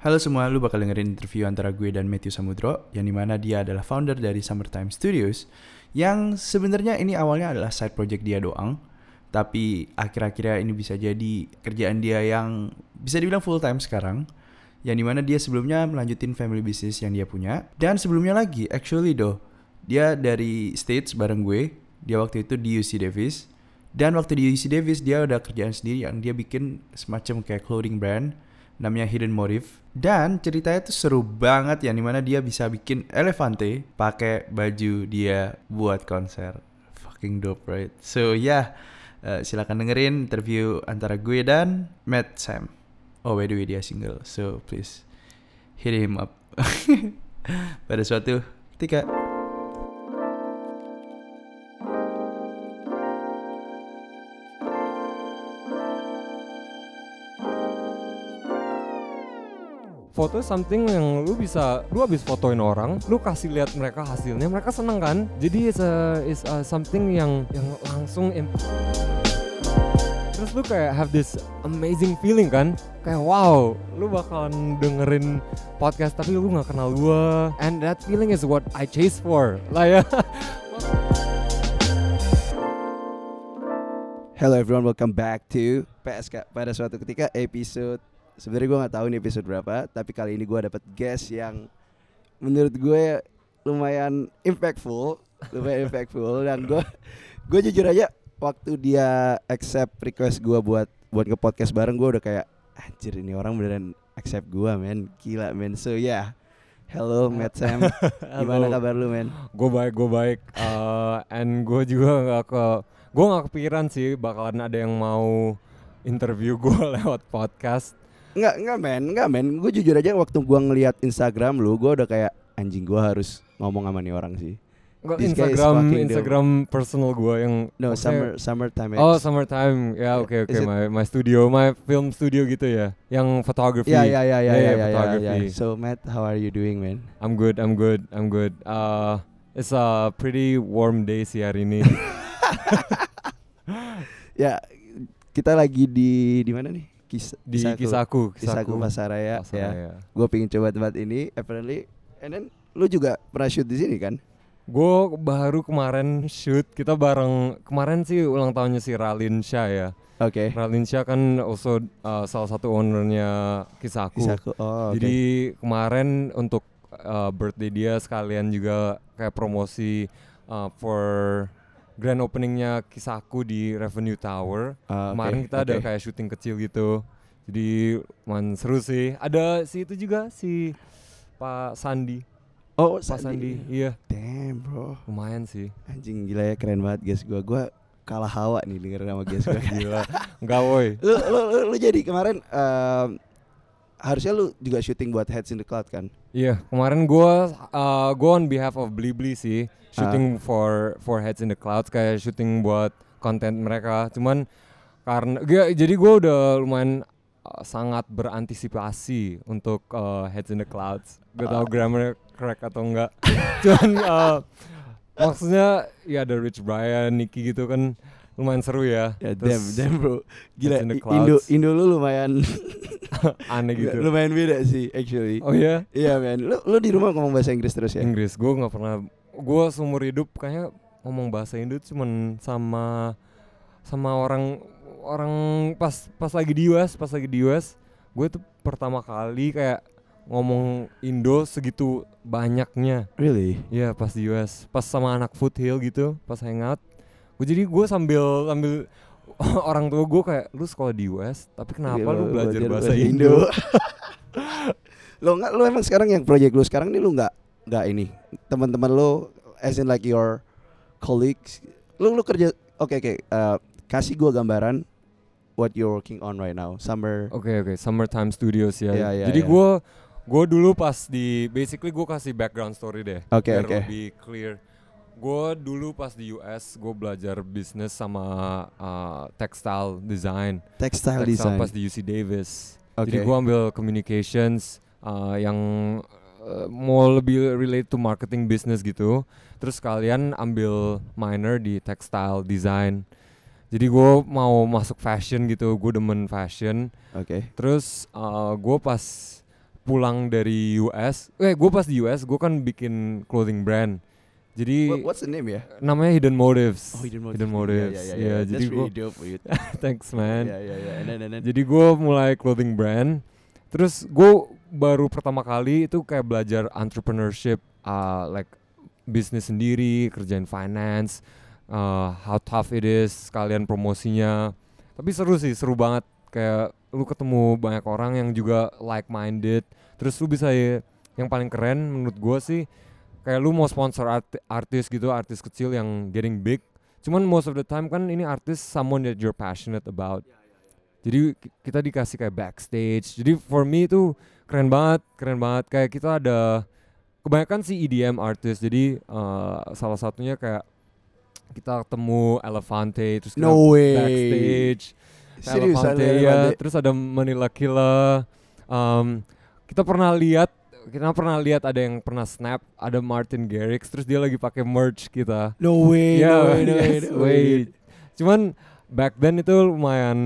Halo semua, lu bakal dengerin interview antara gue dan Matthew Samudro yang di mana dia adalah founder dari Summertime Studios yang sebenarnya ini awalnya adalah side project dia doang tapi akhir-akhirnya ini bisa jadi kerjaan dia yang bisa dibilang full time sekarang yang di mana dia sebelumnya melanjutin family business yang dia punya dan sebelumnya lagi actually doh dia dari States bareng gue dia waktu itu di UC Davis dan waktu di UC Davis dia udah kerjaan sendiri yang dia bikin semacam kayak clothing brand namanya Hidden Motive dan ceritanya tuh seru banget yang di mana dia bisa bikin Elefante pakai baju dia buat konser. Fucking dope right? So yeah. Uh, silakan dengerin interview antara gue dan Matt Sam. Oh by the way dia single. So please hit him up. Pada suatu ketika foto something yang lu bisa lu habis fotoin orang lu kasih lihat mereka hasilnya mereka seneng kan? Jadi it's a, it's a something yang yang langsung terus lu kayak have this amazing feeling kan? Kayak wow lu bakalan dengerin podcast tapi lu nggak kenal gua. And that feeling is what I chase for. Lah ya. Hello everyone, welcome back to PSK pada suatu ketika episode sebenarnya gue nggak tahu ini episode berapa, tapi kali ini gue dapat guest yang menurut gue lumayan impactful, lumayan impactful. Dan gue gue jujur aja waktu dia accept request gue buat buat ke podcast bareng gue udah kayak anjir ini orang beneran accept gue men. Gila men. So yeah. Hello Matt Sam. Gimana kabar lu men? Gue baik gue baik. Uh, and gue juga nggak ke gue nggak kepikiran sih bakalan ada yang mau interview gue lewat podcast Enggak, enggak men, enggak men. Gue jujur aja waktu gua ngelihat Instagram lu, gue udah kayak anjing gua harus ngomong sama nih orang sih. Instagram fucking dope. Instagram personal gue yang No, summer summertime. Oh summertime ya oke oke Is it- my my studio my film studio gitu ya yang photography Ya ya ya ya Yeah, ya yeah. So Matt, how are you doing, man? I'm good I'm good I'm good uh it's a pretty warm day sih hari ini Ya, kita lagi di di mana nih? Kis, di kisahku Kisahku Pasaraya. Ya. Pasaraya. Gue pengen coba tempat ini, apparently. And then lu juga pernah shoot di sini kan? Gue baru kemarin shoot kita bareng kemarin sih ulang tahunnya si Ralin Shah ya Oke. Ralin Shah kan also uh, salah satu ownernya kisahku Kisahku. Oh, oke. Jadi kemarin untuk uh, birthday dia sekalian juga kayak promosi uh, for grand openingnya kisahku di Revenue Tower. Oke, kemarin kita ada oke. kayak syuting kecil gitu. Jadi man seru sih. Ada si itu juga si Pak Sandi. Oh, Pak Sandi. Iya, Damn, bro. lumayan sih. Anjing gila ya keren banget guys gua. Gua kalah hawa nih denger nama guys gua. Gila. Enggak woi. lu, lu, lu, lu jadi kemarin em, harusnya lu juga syuting buat Heads in the Cloud kan? Iya, kemarin gua uh, gua on behalf of Blibli sih, Ah. shooting for for Heads in the Clouds kayak syuting buat konten mereka. Cuman karena ya, jadi gua udah lumayan uh, sangat berantisipasi untuk uh, Heads in the Clouds. Gak tau Ah. grammar correct atau enggak. Cuman uh, maksudnya ya ada Rich Brian, Nicky gitu kan lumayan seru ya. Ya Terus damn, damn bro. Gila Indo. Indo lu lumayan aneh gitu. lumayan beda sih actually. Oh iya? Iya men, lu lu di rumah ngomong bahasa Inggris terus ya? Inggris gue nggak pernah gue seumur hidup kayaknya ngomong bahasa Indo cuman sama sama orang orang pas pas lagi di US pas lagi di US gue tuh pertama kali kayak ngomong Indo segitu banyaknya Really? ya pas di US pas sama anak Foothill gitu pas hangout jadi gue sambil sambil orang tua gue kayak lu sekolah di US tapi kenapa Iya, lu belajar bahasa Indo lo nggak lo emang sekarang yang project lu sekarang nih lu nggak nggak ini teman-teman lo as in like your colleagues lu lu kerja oke oke eh, kasih gua gambaran what you're working on right now summer Oke oke, Summertime Studios ya. Iya, iya, Jadi iya. gue gue dulu pas di basically gue kasih background story deh. Oke, biar oke. lebih clear. Gue dulu pas di US gue belajar bisnis sama uh, textile design. textile Textile design pas di UC Davis. Oke. Jadi gue ambil communications uh, yang uh, mau lebih relate to marketing business gitu. Terus kalian ambil minor di textile design. Jadi gue mau masuk fashion gitu, gue demen fashion. oke Terus gue pas pulang dari US. Eh, gue pas di US, gue kan bikin clothing brand. Jadi What- what's the name ya? namanya Hidden Motives. Oh, Hidden Motives. Hidden Motives. Yeah, yeah, Iya, yeah, yeah. jadi really dope, dude. thanks man. Yeah, yeah, yeah. And then, and then. Jadi gue mulai clothing brand. Terus gue baru pertama kali itu kayak belajar entrepreneurship, uh, like bisnis sendiri, kerjain finance, uh, how tough it is, sekalian promosinya. Tapi seru sih, seru banget. Kayak lu ketemu banyak orang yang juga like minded. Terus lu bisa ya, yang paling keren menurut gue sih, kayak lu mau sponsor art- artis gitu, artis kecil yang getting big. Cuman most of the time kan ini artis someone that you're passionate about. Jadi ki- kita dikasih kayak backstage. Jadi for me itu keren banget, keren banget. Kayak kita ada kebanyakan sih EDM artis. Jadi uh, salah satunya kayak kita ketemu Elefante terus kita No way. backstage. Serius Elefante, ada ya. Elefante? Terus ada Manila Killa. Um, kita pernah lihat kita pernah lihat ada yang pernah snap ada Martin Garrix terus dia lagi pakai merch kita. No way, Yeah, no way, no way, yes, no way. wait. Cuman back then itu lumayan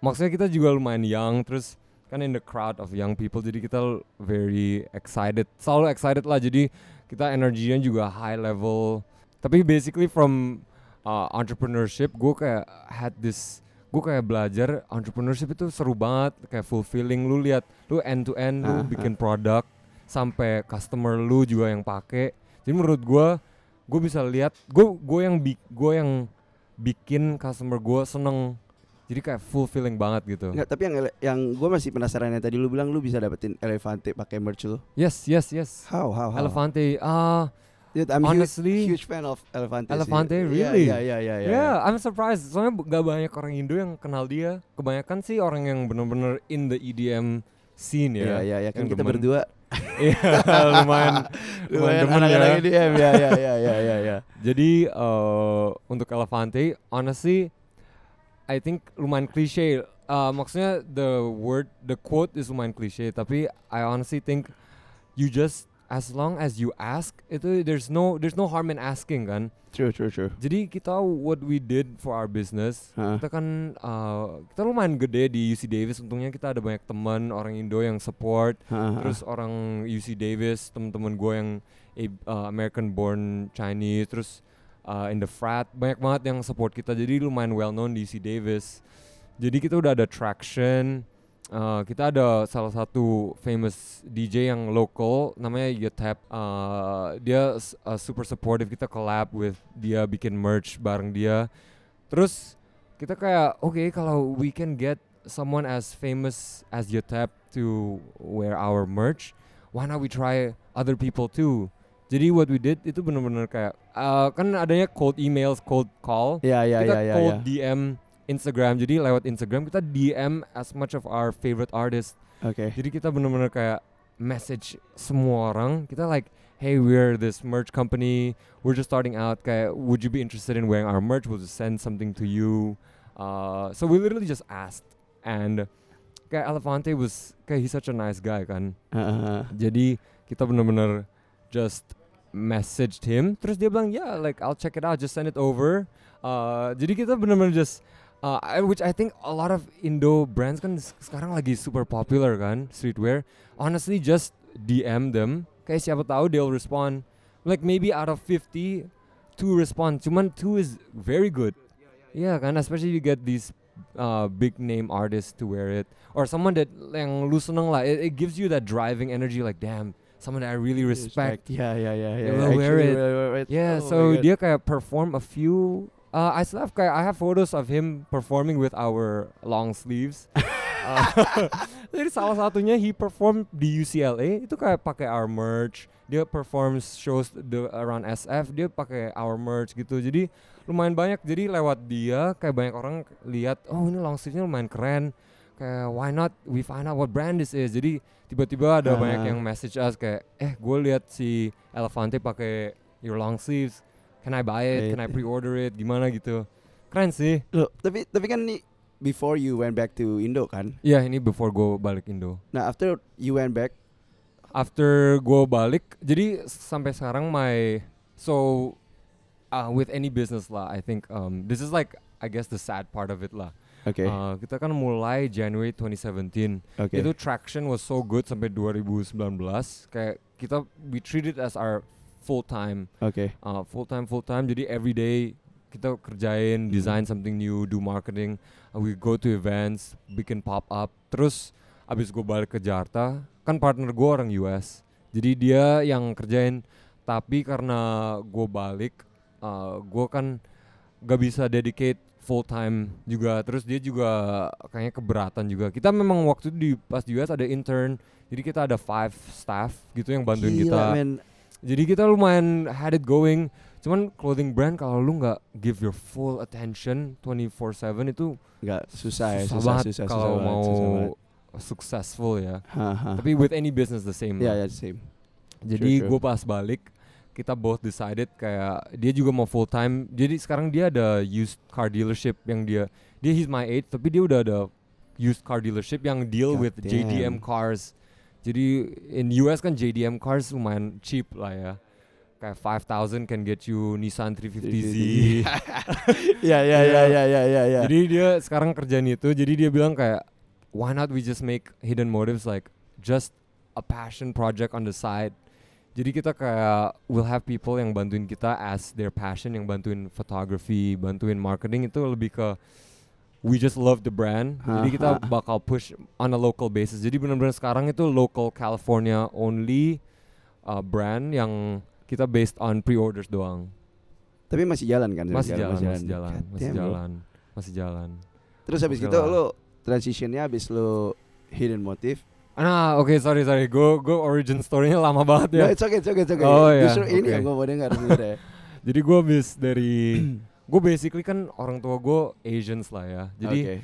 maksudnya kita juga lumayan young terus kan in the crowd of young people jadi kita very excited selalu excited lah jadi kita energinya juga high level tapi basically from uh, entrepreneurship gue kayak had this gue kayak belajar entrepreneurship itu seru banget kayak fulfilling. Lu lihat lu end to end lu Ah, bikin produk sampai customer lu juga yang pakai jadi menurut gue gue bisa lihat gue gue yang bi gue yang bikin customer gue seneng. Jadi kayak fulfilling banget gitu. Enggak, tapi yang yang gue masih penasaran yang tadi lu bilang lu bisa dapetin Elefante pakai merch lu. yes yes yes. How how how? Elefante ah Dude, I'm honestly, huge, huge fan of Elefante. sih. Elefante, Iya, really? Iya iya iya iya. Yeah, I'm surprised. Soalnya gak banyak orang Indo yang kenal dia. Kebanyakan sih orang yang bener-bener in the EDM scene Iya ya. iya iya kan Yang kita demen. berdua Iya, lumayan lumayan demen anak-anak ya. EDM ya ya ya ya ya ya. Jadi eh, untuk Elefante, honestly, I think lumayan cliche. Uh, maksudnya the word, the quote is lumayan cliche. Tapi I honestly think you just as long as you ask, itu there's no there's no harm in asking kan. True true true. Jadi kita what we did for our business, Hah. kita kan uh, kita lumayan gede di UC Davis. Untungnya kita ada banyak teman orang Indo yang support. Ha, Terus orang UC Davis, teman-teman gue yang A- uh, American born Chinese, terus uh, in the frat banyak banget yang support kita. Jadi lumayan well known di UC Davis. Jadi kita udah ada traction. Uh, kita ada salah satu famous DJ yang local namanya Yotep. Uh, dia s- uh, super supportive. Kita collab with dia bikin merch bareng dia. Terus kita kayak oke kalau we can get someone as famous as Yotep to wear our merch, why not we try other people too? Jadi what we did itu bener-bener kayak uh, kan adanya cold emails, cold call. Ya ya kita ya ya. cold ya. DM Instagram. Jadi lewat Instagram kita DM as much of our favorite artist. Oke. Jadi kita bener-bener kayak message semua orang. Kita like, hey, we're this merch company. We're just starting out. Kayak, would you be interested in wearing our merch? We'll just send something to you. Uh, so we literally just asked, and kayak Elefante was kayak he's such a nice guy kan. Ha. Jadi kita bener-bener just messaged him. Terus dia bilang, yeah, like I'll check it out. Just send it over. Uh, jadi kita bener-bener just Uh, which I think a lot of Indo brands kan sekarang lagi super popular kan streetwear. Honestly, just DM them. Kayak siapa tahu they'll respond. Like maybe out of 50, two respond. Cuman two is very good. Yeah kan, especially you get these uh, big name artists to wear it or someone that yang lu seneng lah. It, it gives you that driving energy. Like damn, someone that I really respect. Ya ya ya ya. They will wear it. wear it. Yeah, Oh so dia kayak perform a few. Uh, I still have I have photos of him performing with our long sleeves. Uh, jadi salah satunya he performed di UCLA itu kayak pakai our merch. Dia performs shows the around SF dia pakai our merch gitu. Jadi lumayan banyak. Jadi lewat dia kayak banyak orang lihat oh ini long sleeve-nya lumayan keren. Kayak why not we find out what brand this is. Jadi tiba-tiba ada banyak Ah. yang message us kayak eh gue lihat si Elefante pakai your long sleeves. Can I buy it? Can I pre-order it? Gimana gitu. Keren sih. Loh, tapi tapi kan nih before you went back to Indo kan. Iya ini before gue balik Indo. Nah, after you went back After gue balik, jadi sampai sekarang my so uh, with any business lah, I think um, this is like I guess the sad part of it lah. Oke. Uh, kita kan mulai January 2017. Oke. Itu traction was so good sampai 2019. Kayak kita we treat it as our full time, Oke. uh, full time, full time. Jadi every day kita kerjain, Hmm. design something new, do marketing. Uh, we go to events, bikin pop up. Terus abis gue balik ke Jakarta, kan partner gue orang US. Jadi dia yang kerjain. Tapi karena gue balik, uh, gue kan gak bisa dedicate full time juga. Terus dia juga kayaknya keberatan juga. Kita memang waktu itu di pas di US ada intern. Jadi kita ada five staff gitu yang bantuin Gila, kita. men. Jadi kita lumayan had it going. Cuman clothing brand kalau lu nggak give your full attention 24/7 itu Nggak susah ya, susah, susah, banget susah, kalau susah mau susah banget. successful ya. Haha. Tapi with any business the same. Ya lah. ya same. Jadi gue pas balik kita both decided kayak dia juga mau full time. Jadi sekarang dia ada used car dealership yang dia dia he's my age tapi dia udah ada used car dealership yang deal God with JDM damn. cars. Jadi in US kan JDM cars lumayan cheap lah ya. Kayak 5000 can get you Nissan 350Z. Ya ya ya ya ya ya ya. Jadi dia sekarang kerjaan itu, jadi dia bilang kayak why not we just make hidden motives like just a passion project on the side. Jadi kita kayak will have people yang bantuin kita as their passion, yang bantuin photography, bantuin marketing itu lebih ke we just love the brand. Jadi kita bakal push on a local basis. Jadi benar-benar sekarang itu local California only uh, brand yang kita based on pre-orders doang. Tapi masih jalan kan? Masih jalan, masih jalan, God masih damn, bro. jalan, masih jalan. Terus habis gitu lu transitionnya habis lu hidden motive. Nah, oke sorry sorry, gue gue origin story-nya lama banget ya. No, it's okay, it's okay, it's okay. Oh, ya, Justru ini oke. yang gue mau dengar sebenarnya. Jadi gue habis dari gue basically kan orang tua gue Asians lah ya. Jadi Oke.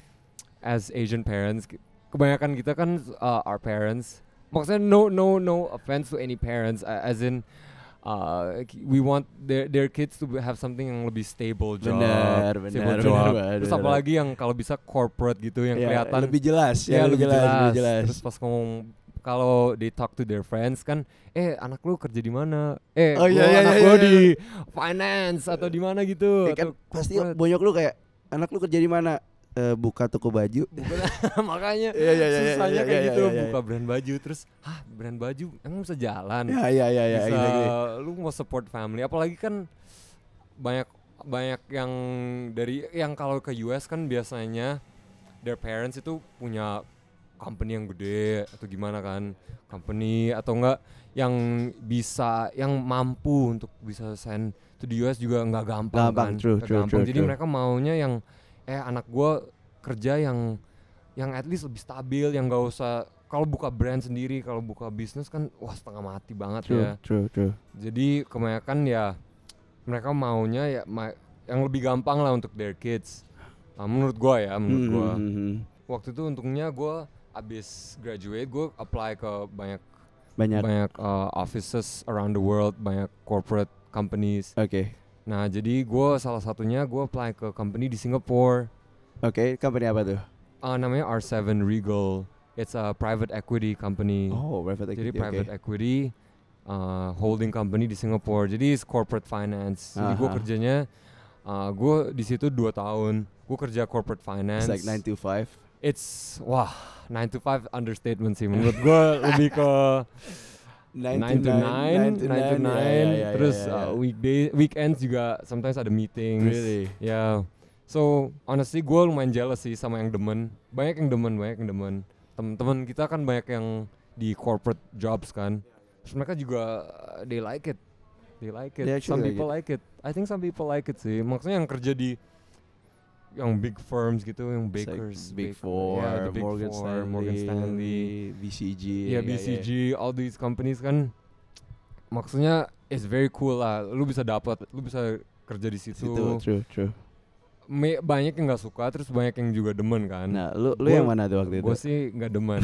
as Asian parents, ke- kebanyakan kita kan uh, our parents. Maksudnya no no no offense to any parents, uh, as in uh, we want their their kids to have something yang lebih stable job, Benar, stable benar, job. benar banget, Terus apalagi yang kalau bisa corporate gitu yang Ya, kelihatan lebih jelas, ya, ya, lebih jelas. lebih jelas. Terus pas ngomong kalau they talk to their friends kan, eh anak lu kerja di mana? Eh, Oh, iya, iya, anak iya, iya, di finance atau di mana gitu. Ya kan atau pasti corporate. bonyok lu kayak anak lu kerja di mana? Eh, buka toko baju. Makanya Iya, iya, iya, iya, susahnya iya, kayak iya, gitu iya, iya. buka brand baju terus, hah brand baju emang bisa jalan? Ya ya ya ya, bisa exactly. lu mau support family apalagi kan banyak banyak yang dari yang kalau ke US kan biasanya their parents itu punya company yang gede atau gimana kan company atau enggak yang bisa yang mampu untuk bisa send to the US juga nggak gampang, Gampang, kan true, true, gampang. true, jadi true. mereka maunya yang eh anak gua kerja yang yang at least lebih stabil yang gak usah kalau buka brand sendiri kalau buka bisnis kan wah setengah mati banget True, ya true, true. jadi kebanyakan ya mereka maunya ya ma- yang lebih gampang lah untuk their kids Nah, menurut gua ya menurut Hmm, gua hmm, hmm. waktu itu untungnya gua abis graduate gua apply ke banyak Banyak. banyak uh, offices around the world banyak corporate companies Oke. nah jadi gua salah satunya gua apply ke company di Singapore Oke, company apa tuh? Uh, namanya R7 Regal it's a private equity company Oh, private jadi equity. private Oke. equity uh, holding company di Singapore jadi it's corporate finance jadi gue kerjanya uh, gue di situ dua tahun gue kerja corporate finance It's like 9 to 5. It's wah 9 to 5 understatement sih menurut gue lebih ke 9 to 9 9 to 9 ya, ya, ya, terus uh, weekday weekends juga sometimes ada meetings. Really? ya so honestly gue lumayan jealous sih sama yang demen. Banyak yang demen banyak yang demen. Temen-temen kita kan banyak yang di corporate jobs kan. Terus mereka juga uh, they like it. They like it. They some actually like people like it. I think some people like it sih. Maksudnya yang kerja di yang big firms gitu yang It's like bakers Big baker- Four, yeah, the Big Morgan, Four, Stanley, Morgan Stanley BCG. ya BCG all these companies kan maksudnya it's very cool lah lu bisa dapat lu bisa kerja di situ, Situ, true, true. Me- banyak yang nggak suka terus banyak yang juga demen kan Nah, lu lu Gua- yang mana tuh waktu itu? gue sih nggak demen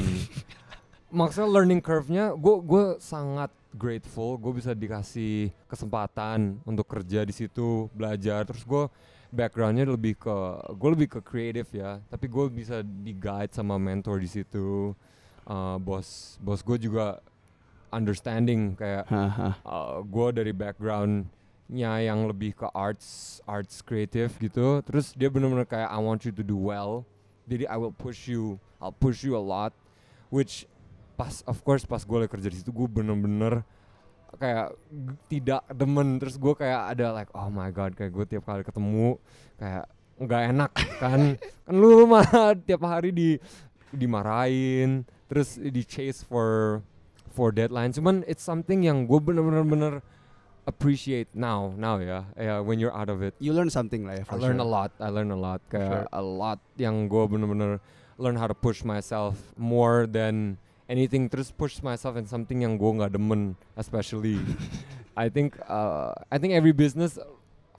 maksudnya learning curve-nya gue gue sangat grateful gue bisa dikasih kesempatan untuk kerja di situ belajar terus gue backgroundnya lebih ke gue lebih ke kreatif ya. Tapi gue bisa di guide sama mentor di situ. Uh, bos bos gue juga understanding kayak Haha. gue dari backgroundnya yang lebih ke arts arts kreatif gitu. Terus dia benar-benar kayak I want you to do well. Jadi I will push you, I'll push you a lot, which pas of course pas gue lagi kerja di situ gue bener-bener kayak tidak demen terus gue kayak ada like oh my god kayak gue tiap kali ketemu kayak nggak enak kan kan lu mah tiap hari di dimarahin terus di chase for for deadline cuman it's something yang gue bener-bener bener appreciate now now ya ya when you're out of it You learn something lah ya. I learn sure. a lot I learn a lot sure. kayak a lot yang gue bener-bener learn how to push myself more than anything terus push myself in something yang gue nggak demen especially. I think uh, I think every business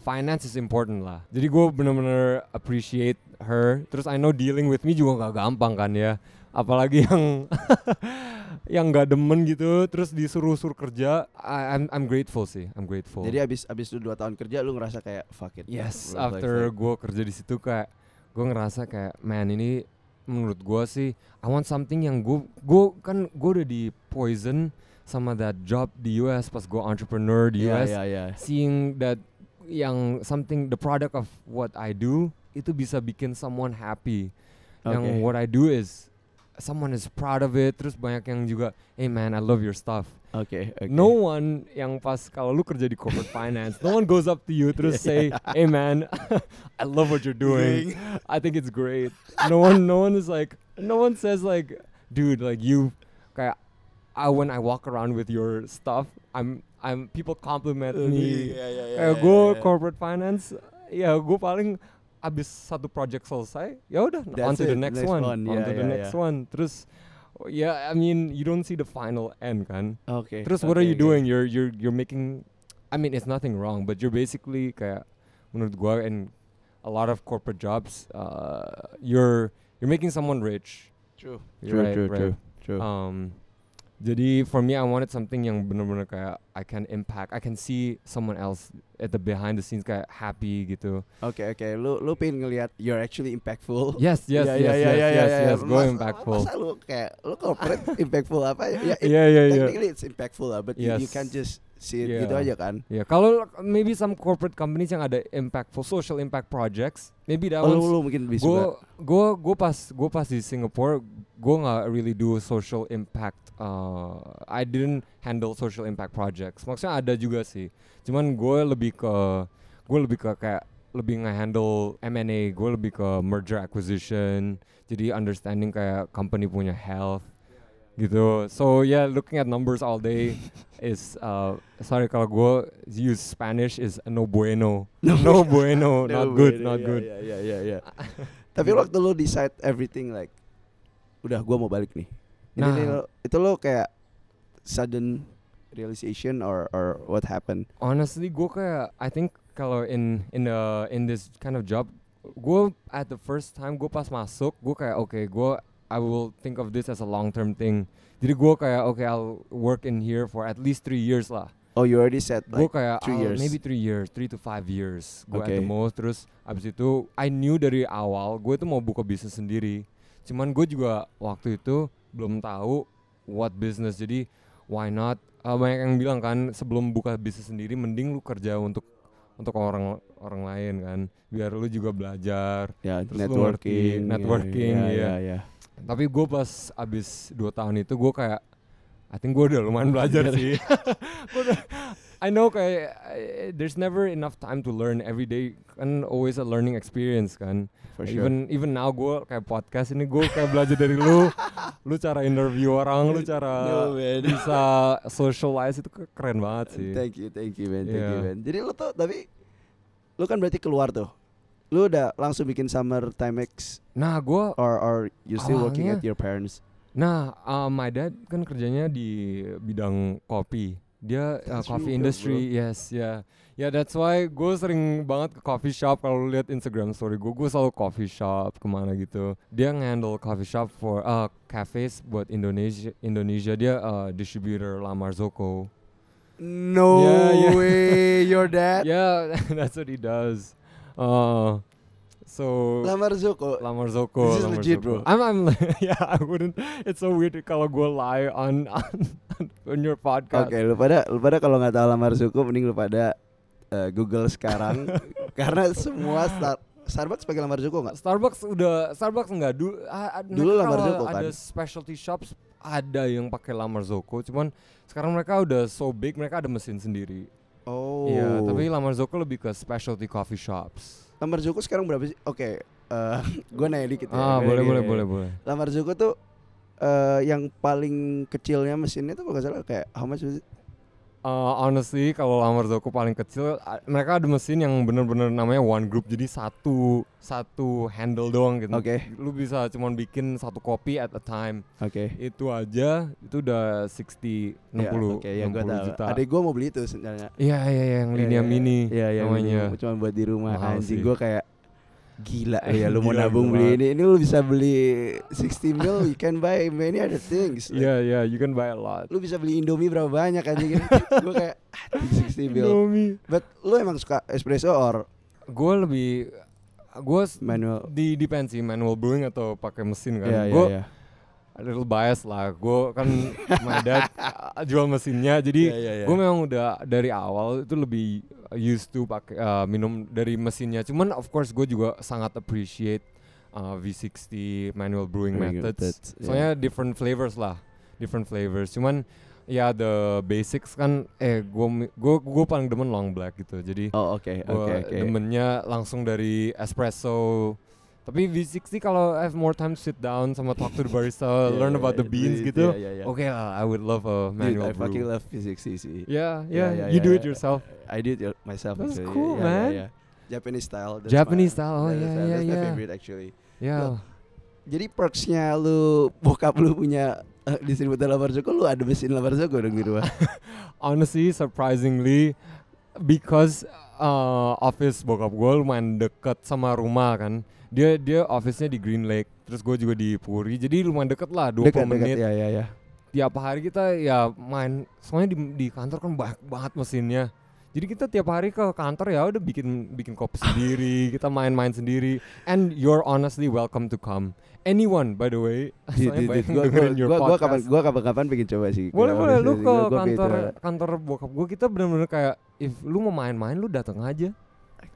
finance is important lah. Jadi gue bener-bener appreciate her. Terus I know dealing with me juga nggak gampang kan ya. Apalagi yang yang nggak demen gitu terus disuruh suruh kerja I, I'm I'm grateful sih I'm grateful. Jadi abis abis lu dua tahun kerja lu ngerasa kayak fuck it. Yes, after gue kerja di situ kayak gue ngerasa kayak man ini menurut gue sih I want something yang gue gue kan gue udah di poison sama that job di US pas gue entrepreneur di Iya, US iya, iya. seeing that yang something the product of what I do itu bisa bikin someone happy yang Okay. what I do is someone is proud of it terus banyak yang juga hey man I love your stuff Oke, oke. No one yang pas kalau lu kerja di corporate finance, no one goes up to you terus say, "Hey man, I love what you're doing. I think it's great." No one, no one is like, no one says like, "Dude, like you," kayak, I when I walk around with your stuff, I'm, I'm people compliment uh, me. Iya, iya, iya, Kayak iya, gue iya. corporate finance, ya gue paling abis satu project selesai, ya udah on That's to the next, next one, one. on Yeah, to the next yeah. one. Terus, ya I mean you don't see the final end kan. okay Terus what are you oke. doing? You're you're you're making I mean it's nothing wrong, but you're basically kayak menurut gua and a lot of corporate jobs uh, you're you're making someone rich. True. True, right, true, right. true, true. Um jadi for me I wanted something yang bener-bener kayak I can impact, I can see someone else at the behind the scenes kayak happy gitu. Oke oke, lu lu pengen ngelihat you're actually impactful. Yes, yes, Iya, yes, iya, yes, iya, iya, yes, iya. yes, go Masa- impactful. Masa lu kayak lu corporate impactful apa? Ya, Iya, iya, iya. technically it's impactful lah, but you, you Yes. can't just Yeah. gitu aja kan? Ya, kalau maybe some corporate companies yang ada impactful social impact projects, maybe that Oh, lu mungkin bisa. gue gue gue pas gue pas di Singapore gue nggak really do social impact uh, I didn't handle social impact projects maksudnya ada juga sih cuman gue lebih ke gue lebih ke kayak lebih nge-handle M&A gue lebih ke merger acquisition jadi understanding kayak company punya health gitu so yeah looking at numbers all day is uh, sorry kalau gue use Spanish is no bueno no, bueno not good not iya, good Iya iya iya. iya. Tapi waktu lu decide everything like, udah gua mau balik nih. Ini Nah. lo- itu lo kayak sudden realization or or what happened? honestly gue kayak I think kalau in in the in this kind of job gue at the first time gue pas masuk gue kayak oke gue I will think of this as a long term thing. Jadi gue kayak oke I'll work in here for at least three years lah. Oh, you already said gue like kayak three "I'll- years." maybe three years three to five years gue at the Okay. most. Terus abis itu I knew dari awal gue tuh mau buka bisnis sendiri. Cuman gue juga waktu itu belum tahu what business. Jadi why not? Uh, banyak yang bilang kan sebelum buka bisnis sendiri mending lu kerja untuk untuk orang orang lain kan. Biar lu juga belajar. Ya terus lu networking, ngerti, networking, ya, iya. ya, ya. Tapi gue pas abis dua tahun itu gue kayak I think gue udah lumayan belajar sih Gua udah, I know kayak there's never enough time to learn every day kan always a learning experience kan For sure. even even now gue kayak podcast ini gue kayak belajar dari lu lu cara interview orang lu cara No, man. bisa socialize itu ke- keren banget sih Thank you, thank you, man, thank you, Iya. man. Jadi lu tuh tapi lu kan berarti keluar tuh. Lu udah langsung bikin summer Timex nah gue or or you still working Awalnya- at your parents? Nah, uh, my dad kan kerjanya di bidang kopi. Dia uh, coffee industry, yes, ya. Ya that's why gue sering banget ke coffee shop kalau lihat Instagram story gue, gue selalu coffee shop ke mana gitu. Dia nge-handle coffee shop for uh, cafes buat Indonesia. Indonesia dia uh, distributor La Marzocco. No Yeah, yeah. way, your dad. Yeah, that's what he does. Uh, so Lamar Zoko. La Marzocco. This is La legit, Marzocco. bro. I'm, I'm, yeah, I wouldn't. It's so weird kalau gue lie on on, on your podcast. Oke, lu pada lu pada kalau nggak tahu Lamar Zoko mending lu pada eh, Google sekarang karena semua start Starbucks pakai lamar Joko nggak? Starbucks udah Starbucks enggak dulu a- a- Dulu lamar Zoko, kan? ada specialty shops ada yang pakai lamar Zoko cuman sekarang mereka udah so big mereka ada mesin sendiri Oh. Iya tapi lamar Zoko lebih ke specialty coffee shops lamar Joko sekarang berapa sih? Oke, eh gue nanya dikit ya. ah Gua boleh boleh boleh boleh Lamar Joko tuh eh yang paling kecilnya mesinnya tuh kalau nggak salah kayak how much was it? Uh, honestly kalau lamar Zoko paling kecil mereka ada mesin yang bener-bener namanya one group jadi satu satu handle doang gitu Oke. lu bisa cuman bikin satu kopi at a time Oke. itu aja itu udah 60 60 Ya, Oke, ya gue 60 tahu. juta Adik gue mau beli itu sebenarnya. Iya iya iya, yang Iya, linia iya, mini Iya, iya. namanya. Cuma buat di rumah Mahal anjing sih. gue kayak gila ya lu mau nabung gila beli ini. Ini lu bisa beli 60 mil, you can buy many other things. Like, Iya iya, you can buy a lot. Lu bisa beli Indomie berapa banyak anjing ini. gue kayak anjing 60 mil. Indomie. But lu emang suka espresso or Gue lebih gue manual? di depend sih manual brewing atau pakai mesin kan. Iya, gue iya. a little bias lah. Gue kan my dad jual mesinnya, jadi Iya, iya, iya. gue memang udah dari awal itu lebih used to pakai uh, minum dari mesinnya. Cuman of course gue juga sangat appreciate uh, V60 manual brewing Brewing methods. methods. Soalnya different flavors lah, different flavors. Cuman ya the basics kan eh gue gue gue paling demen long black gitu. Jadi Oh oke gue oke oke. demennya langsung dari espresso. Tapi V60 kalau I have more time to sit down sama talk to the barista, Yeah, learn yeah, about the yeah, beans yeah, gitu. yeah, yeah. Oke lah, I would love a Dude, manual I fucking brew. love physics sih. Yeah, Yeah, yeah, yeah, you yeah, do it yeah. yourself. I did it myself. That's actually. cool, Yeah, yeah, man. yeah. Japanese style. that's Japanese my- style, oh, yeah, my- yeah, that's my yeah. favorite actually. Yeah. Jadi perksnya lu bokap lu punya eh, distributor lamar Joko, lu ada mesin lamar Joko dong di rumah. Honestly, surprisingly, because uh, office bokap gue lumayan deket sama rumah kan. Dia dia office-nya di Green Lake, terus gue juga di Puri, jadi lumayan deket lah, 20 Dekat, menit. dekat, ya ya ya. tiap hari kita ya main soalnya di, di kantor kan banyak banget mesinnya jadi kita tiap hari ke kantor ya udah bikin bikin kopi sendiri kita main-main sendiri and you're honestly welcome to come anyone by the way Di- soalnya di- banyak di- yang gua, gua, dengerin your gua, gua kapan podcast. gua kapan-kapan pengen coba sih. boleh boleh lu ke kantor kantor bokap gue kita bener-bener kayak if lu mau main-main lu datang aja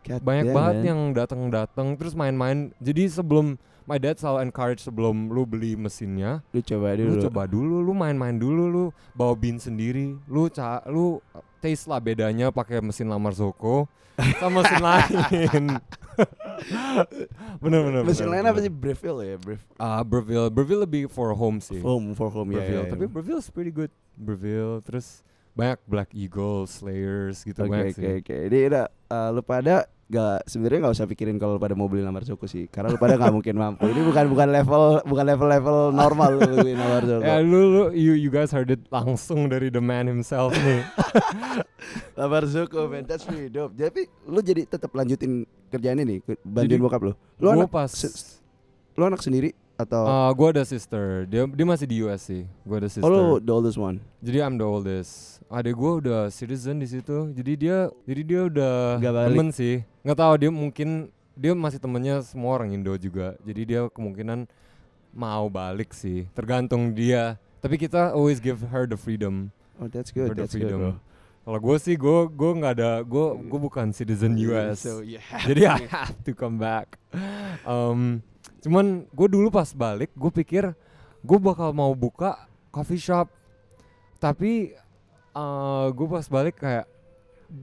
God banyak damn, banget man. yang datang-datang terus main-main jadi sebelum my dad selalu encourage sebelum lu beli mesinnya lu coba dulu. lu coba dulu lu main-main dulu lu bawa bin sendiri lu ca lu taste lah bedanya pakai mesin lamar Zoko sama mesin lain bener bener Mesin bener, lain apa bener. sih Breville ya, Brev. ah Breville Breville lebih for home sih Home for home ya. Breville ya, tapi Breville is pretty good Breville terus banyak Black Eagle Slayers gitu Oke banyak oke sih oke. Jadi udah eh, lu pada gak sebenarnya nggak usah pikirin kalau pada mau beli lamar Joko sih, karena lu pada nggak mungkin mampu. Ini bukan bukan level bukan level level normal lu beli lamar Joko. Ya lu, lu you, you guys heard it langsung dari the man himself nih. Lamar Joko, man, that's really dope. Tapi lu jadi tetap lanjutin kerjaan ini, bantuin Jadi, bokap lu. Lu anak pas lu anak sendiri atau uh, gue ada sister, dia dia masih di US sih. Gue ada sister. oh the oldest one? Jadi I'm the oldest. Adek gue udah citizen di situ. Jadi dia jadi dia udah temen sih. Nggak tahu dia mungkin dia masih temennya semua orang Indo juga. Jadi dia kemungkinan mau balik sih. Tergantung dia. Tapi kita always give her the freedom. Oh that's good, that's good. bro. Kalau gue sih gue gue nggak ada gue gue bukan citizen US. So you have Jadi I have to come back. Um, cuman gue dulu pas balik, gue pikir gue bakal mau buka coffee shop, tapi uh, gue pas balik kayak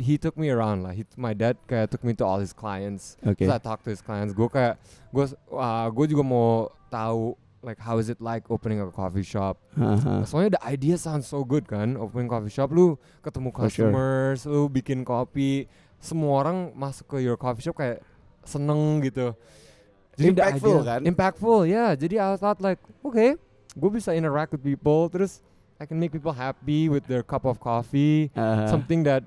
he took me around lah. He, my dad kayak took me to all his clients. Oke. Terus I talk to his clients. Gue kayak gue uh, gue juga mau tahu like how is it like opening a coffee shop. Haha. Soalnya the idea sounds so good kan, opening coffee shop, lu ketemu For sure. customers, lu bikin kopi, semua orang masuk ke your coffee shop kayak seneng gitu. The Impactful kan? Impactful, ya. Jadi I thought like, okay, gue bisa interact with people, terus I can make people happy with their cup of coffee. Haha. Something that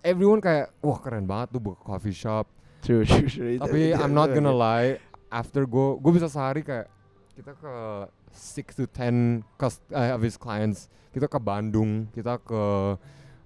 everyone kayak, wah keren banget tuh buka coffee shop. True, true, true. Tapi I'm not gonna lie, after gue, gue bisa sehari kayak kita ke 6 to 10 cus- eh, of his clients. Kita ke Bandung, kita ke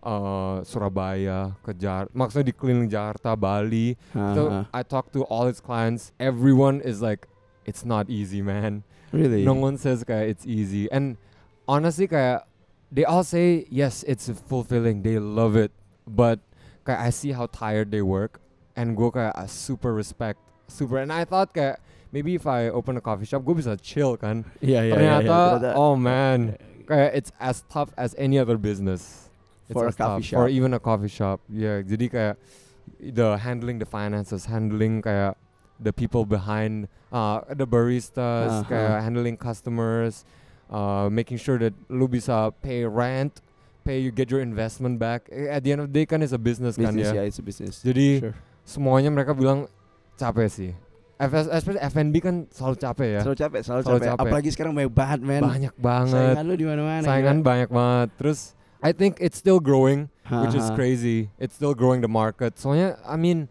uh, Surabaya, ke Jar, maksudnya di keliling Jakarta, Bali. So Haha. I talk to all his clients. Everyone is like, it's not easy, man. Really? No one says kayak it's easy. And honestly kayak they all say yes, it's fulfilling. They love it. But kayak I see how tired they work and gue kayak super respect super and I thought kayak maybe if I open a coffee shop gue bisa chill kan Iya iya. ternyata oh man kayak it's as tough as any other business It's For a tough. coffee for shop. even a coffee shop yeah jadi kayak the handling the finances handling kayak the people behind uh, the baristas Uh-huh. kayak handling customers uh, making sure that lu bisa pay rent pay you get your investment back Eh, at the end of the day kan it's a business, kan Business ya ya, it's a business. jadi Sure. semuanya mereka bilang capek sih FS, especially F&B kan selalu capek ya Selalu capek, selalu, Selalu capek. capek. Apalagi sekarang banyak banget, men. banyak banget Saingan lu di mana-mana. saingan gila. banyak banget terus I think it's still growing which is crazy it's still growing the market soalnya I mean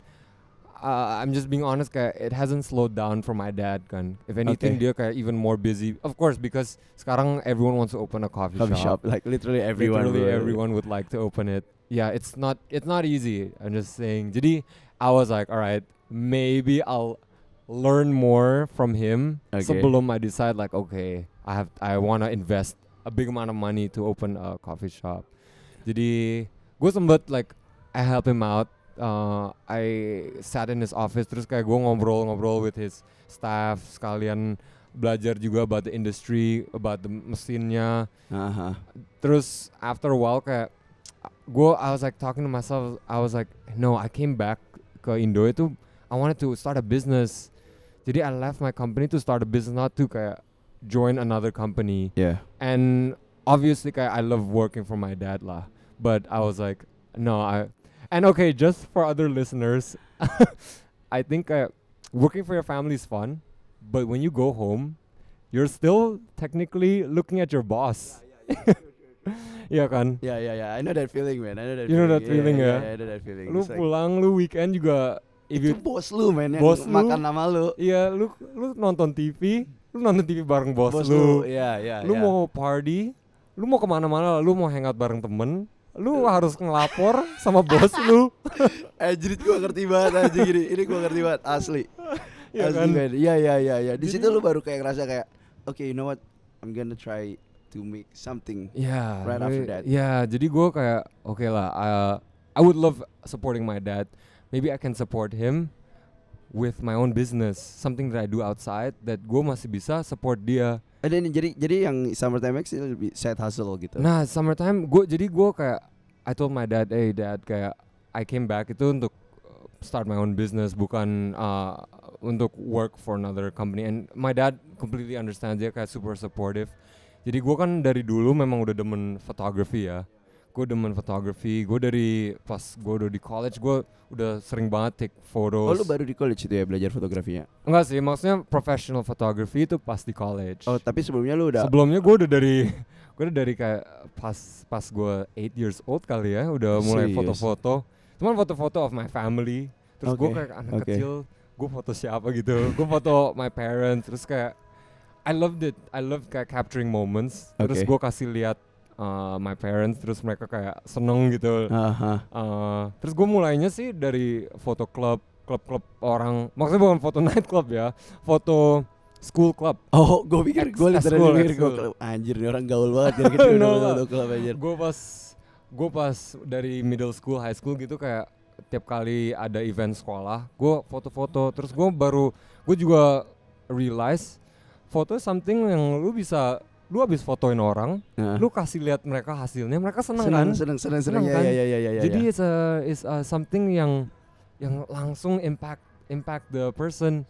uh, I'm just being honest kayak it hasn't slowed down for my dad kan if anything Okay. dia kayak even more busy of course because sekarang everyone wants to open a coffee, Coffee shop, like literally everyone. literally bro. everyone would like to open it yeah it's not it's not easy I'm just saying jadi I was like alright maybe I'll learn more from him Okay. sebelum I decide like okay I have I wanna invest a big amount of money to open a coffee shop. Jadi gue sempet like I help him out. Uh, I sat in his office terus kayak gue ngobrol-ngobrol with his staff sekalian belajar juga about the industry about the mesinnya. Haha. terus after a while kayak gue I was like talking to myself I was like no I came back ke Indo itu I wanted to start a business. Jadi I left my company to start a business not to kayak join another company Yeah. and obviously kayak I love working for my dad lah but I was like no I and okay just for other listeners I think kayak working for your family is fun but when you go home you're still technically looking at your boss Iya kan Yeah, yeah, yeah. I know that feeling, man. I know that You know feeling. that feeling, yeah, ya? yeah, I know that feeling. lu It's like, pulang lu weekend juga if you bos lu, man, yang Bos lu. makan nama lu. iya lu lu nonton TV lu nonton TV bareng bos, Bos lu lu. Iya, iya, lu iya. mau party lu mau ke mana-mana lu mau hangout bareng temen lu harus ngelapor sama bos lu Anjir gua ngerti banget anjir gini. Ini gua ngerti banget asli. Iya asli, kan? Iya, iya, iya, iya. Di Jadi- situ lu baru kayak ngerasa kayak okay, you know what? I'm gonna try to make something. Iya, Right after that. Iya, jadi gue kayak oke lah. uh, I would love supporting my dad. Maybe I can support him with my own business, something that I do outside that gue masih bisa support dia. Ada ini jadi jadi yang Summertime X ini lebih side hustle gitu. Nah, summertime gue jadi gue kayak I told my dad, hey dad, kayak I came back itu untuk uh, start my own business, bukan uh, untuk work for another company. And my dad completely understands dia kayak super supportive. Jadi gue kan dari dulu memang udah demen photography ya. Gue demen photography. Gue dari pas gue udah di college, gue udah sering banget take photos. Oh lu baru di college itu ya belajar fotografinya? Enggak sih, maksudnya professional photography itu pas di college. Oh tapi sebelumnya lu udah Sebelumnya gue udah dari gue udah dari kayak pas pas gue 8 years old kali ya udah mulai Serius? foto-foto. Cuman foto-foto of my family. Terus gue Oke, kayak anak oke. kecil, gue foto siapa gitu. gue foto my parents. Terus kayak I loved it. I loved kayak capturing moments. Terus Oke. gue kasih lihat uh, my parents. Terus mereka kayak seneng gitu. Aha. Uh, terus gue mulainya sih dari foto klub, klub-klub orang. Maksudnya bukan foto night club ya, foto school club. Oh, gue pikir gue literally ekskul, mikir gue anjir nih orang gaul banget dari kecil udah No, foto klub anjir. gue pas gue pas dari middle school high school gitu kayak tiap kali ada event sekolah gue foto-foto terus gue baru gue juga realize foto something yang lu bisa lu habis fotoin orang Nah. lu kasih lihat mereka hasilnya mereka seneng, kan seneng seneng seneng Seneng ya kan? ya ya ya ya. jadi ya. it's a it's a something yang yang langsung impact impact the person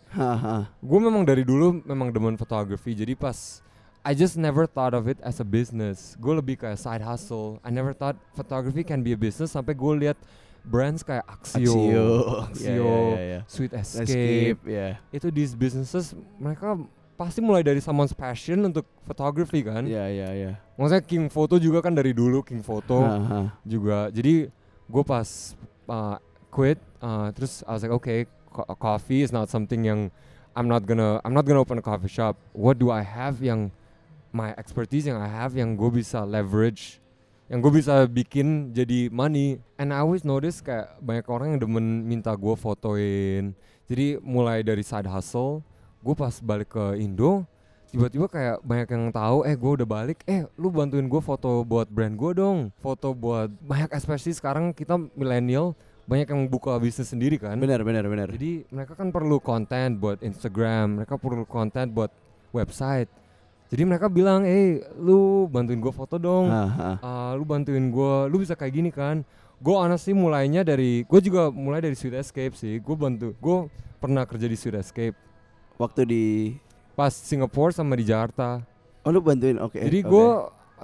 gue memang dari dulu memang demen fotografi jadi pas I just never thought of it as a business gue lebih kayak side hustle I never thought photography can be a business sampai gue lihat brands kayak Axio, Axio. Axio, Ya, ya, ya, ya. Sweet Escape, Escape ya. itu these businesses mereka pasti mulai dari someone's passion untuk photography kan? Ya ya ya. maksudnya King Photo juga kan dari dulu King Photo Haha. juga. Jadi gue pas uh, quit uh, terus I was like okay co- coffee is not something yang I'm not gonna I'm not gonna open a coffee shop. What do I have yang my expertise yang I have yang gue bisa leverage yang gue bisa bikin jadi money? And I always notice kayak banyak orang yang demen minta gue fotoin. Jadi mulai dari side hustle gue pas balik ke Indo tiba-tiba kayak banyak yang tahu eh gue udah balik eh lu bantuin gue foto buat brand gue dong foto buat banyak especially sekarang kita milenial banyak yang buka bisnis sendiri kan. Benar, benar, benar. Jadi mereka kan perlu konten buat Instagram, mereka perlu konten buat website. Jadi mereka bilang, eh lu bantuin gue foto dong. Ah, lu bantuin gue, lu bisa kayak gini kan. Gue honestly mulainya dari, gue juga mulai dari Sweet Escape sih. Gue bantu, gue pernah kerja di Sweet Escape Waktu di pas Singapore sama di Jakarta. Oh, lu bantuin. Oke. Jadi oke. gue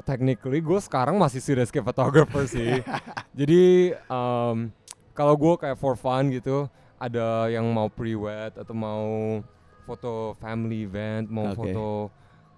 technically gue sekarang masih Sweet Escape photographer sih. Jadi um, kalau gue kayak for fun gitu, ada yang mau pre-wed atau mau foto family event, mau Oke. foto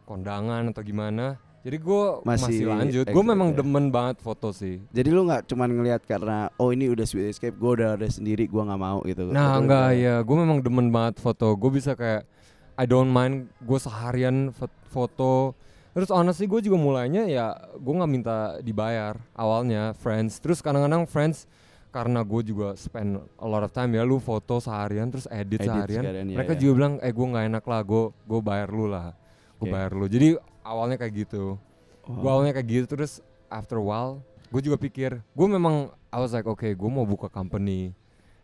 kondangan atau gimana. Jadi gue Masih masih, lanjut. Gue memang ya. demen banget foto sih. Jadi lu nggak cuman ngelihat karena oh ini udah Sweet Escape, gue udah ada sendiri, gue nggak mau gitu. Nah udah- ya, gue memang demen banget foto. Gue bisa kayak I don't mind gue seharian fot- foto. Terus honestly gue juga mulainya ya gue nggak minta dibayar awalnya friends. Terus kadang-kadang friends karena gue juga spend a lot of time ya lu foto seharian terus edit, Edit seharian. sekalian, iya, Mereka iya. juga bilang eh gue nggak enak lah, gue gue bayar lu lah, gue Oke. bayar lu. Jadi awalnya kayak gitu. Gue Oh. awalnya kayak gitu terus after a while gue juga pikir gue memang I was like oke gue mau buka company.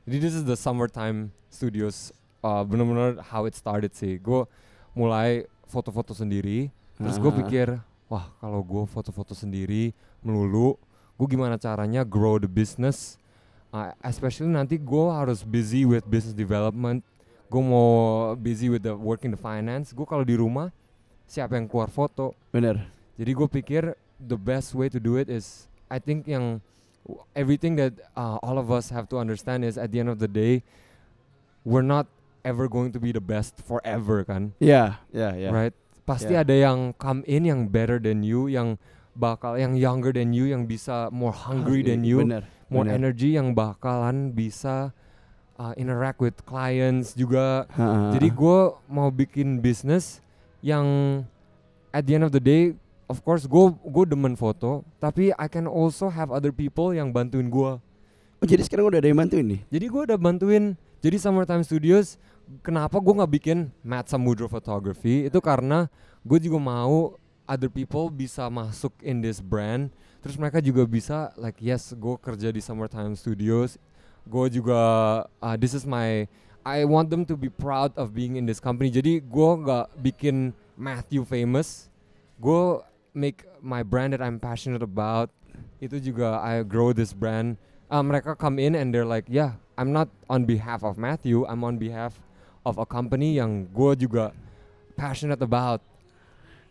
Jadi this is the summertime studios uh, bener-bener how it started sih. Gue mulai foto-foto sendiri. Terus gue Ah. pikir wah kalau gue foto-foto sendiri melulu, gue gimana caranya grow the business. Uh, especially nanti gue harus busy with business development. Gue mau busy with the working the finance. Gue kalau di rumah siapa yang keluar foto? Bener. Jadi gue pikir the best way to do it is I think yang everything that uh, all of us have to understand is at the end of the day we're not ever going to be the best forever kan, Ya, ya, ya. right? Pasti Yeah. ada yang come in yang better than you, yang bakal yang younger than you, yang bisa more hungry than you, Bener. more bener. energy, yang bakalan bisa uh, interact with clients juga. Ha. Jadi gue mau bikin bisnis yang at the end of the day, of course gue gue demen foto, tapi I can also have other people yang bantuin gue. Oh, jadi sekarang udah ada yang bantuin nih. Jadi gue udah bantuin. Jadi Summertime Studios, kenapa gue nggak bikin Matt Samudro Photography? Itu karena gue juga mau other people bisa masuk in this brand. Terus mereka juga bisa like yes, gue kerja di Summertime Studios. Gue juga uh, this is my I want them to be proud of being in this company. Jadi gue nggak bikin Matthew famous. Gue make my brand that I'm passionate about. Itu juga I grow this brand. Uh, mereka come in and they're like, yeah, I'm not on behalf of Matthew. I'm on behalf of a company yang gue juga passionate about.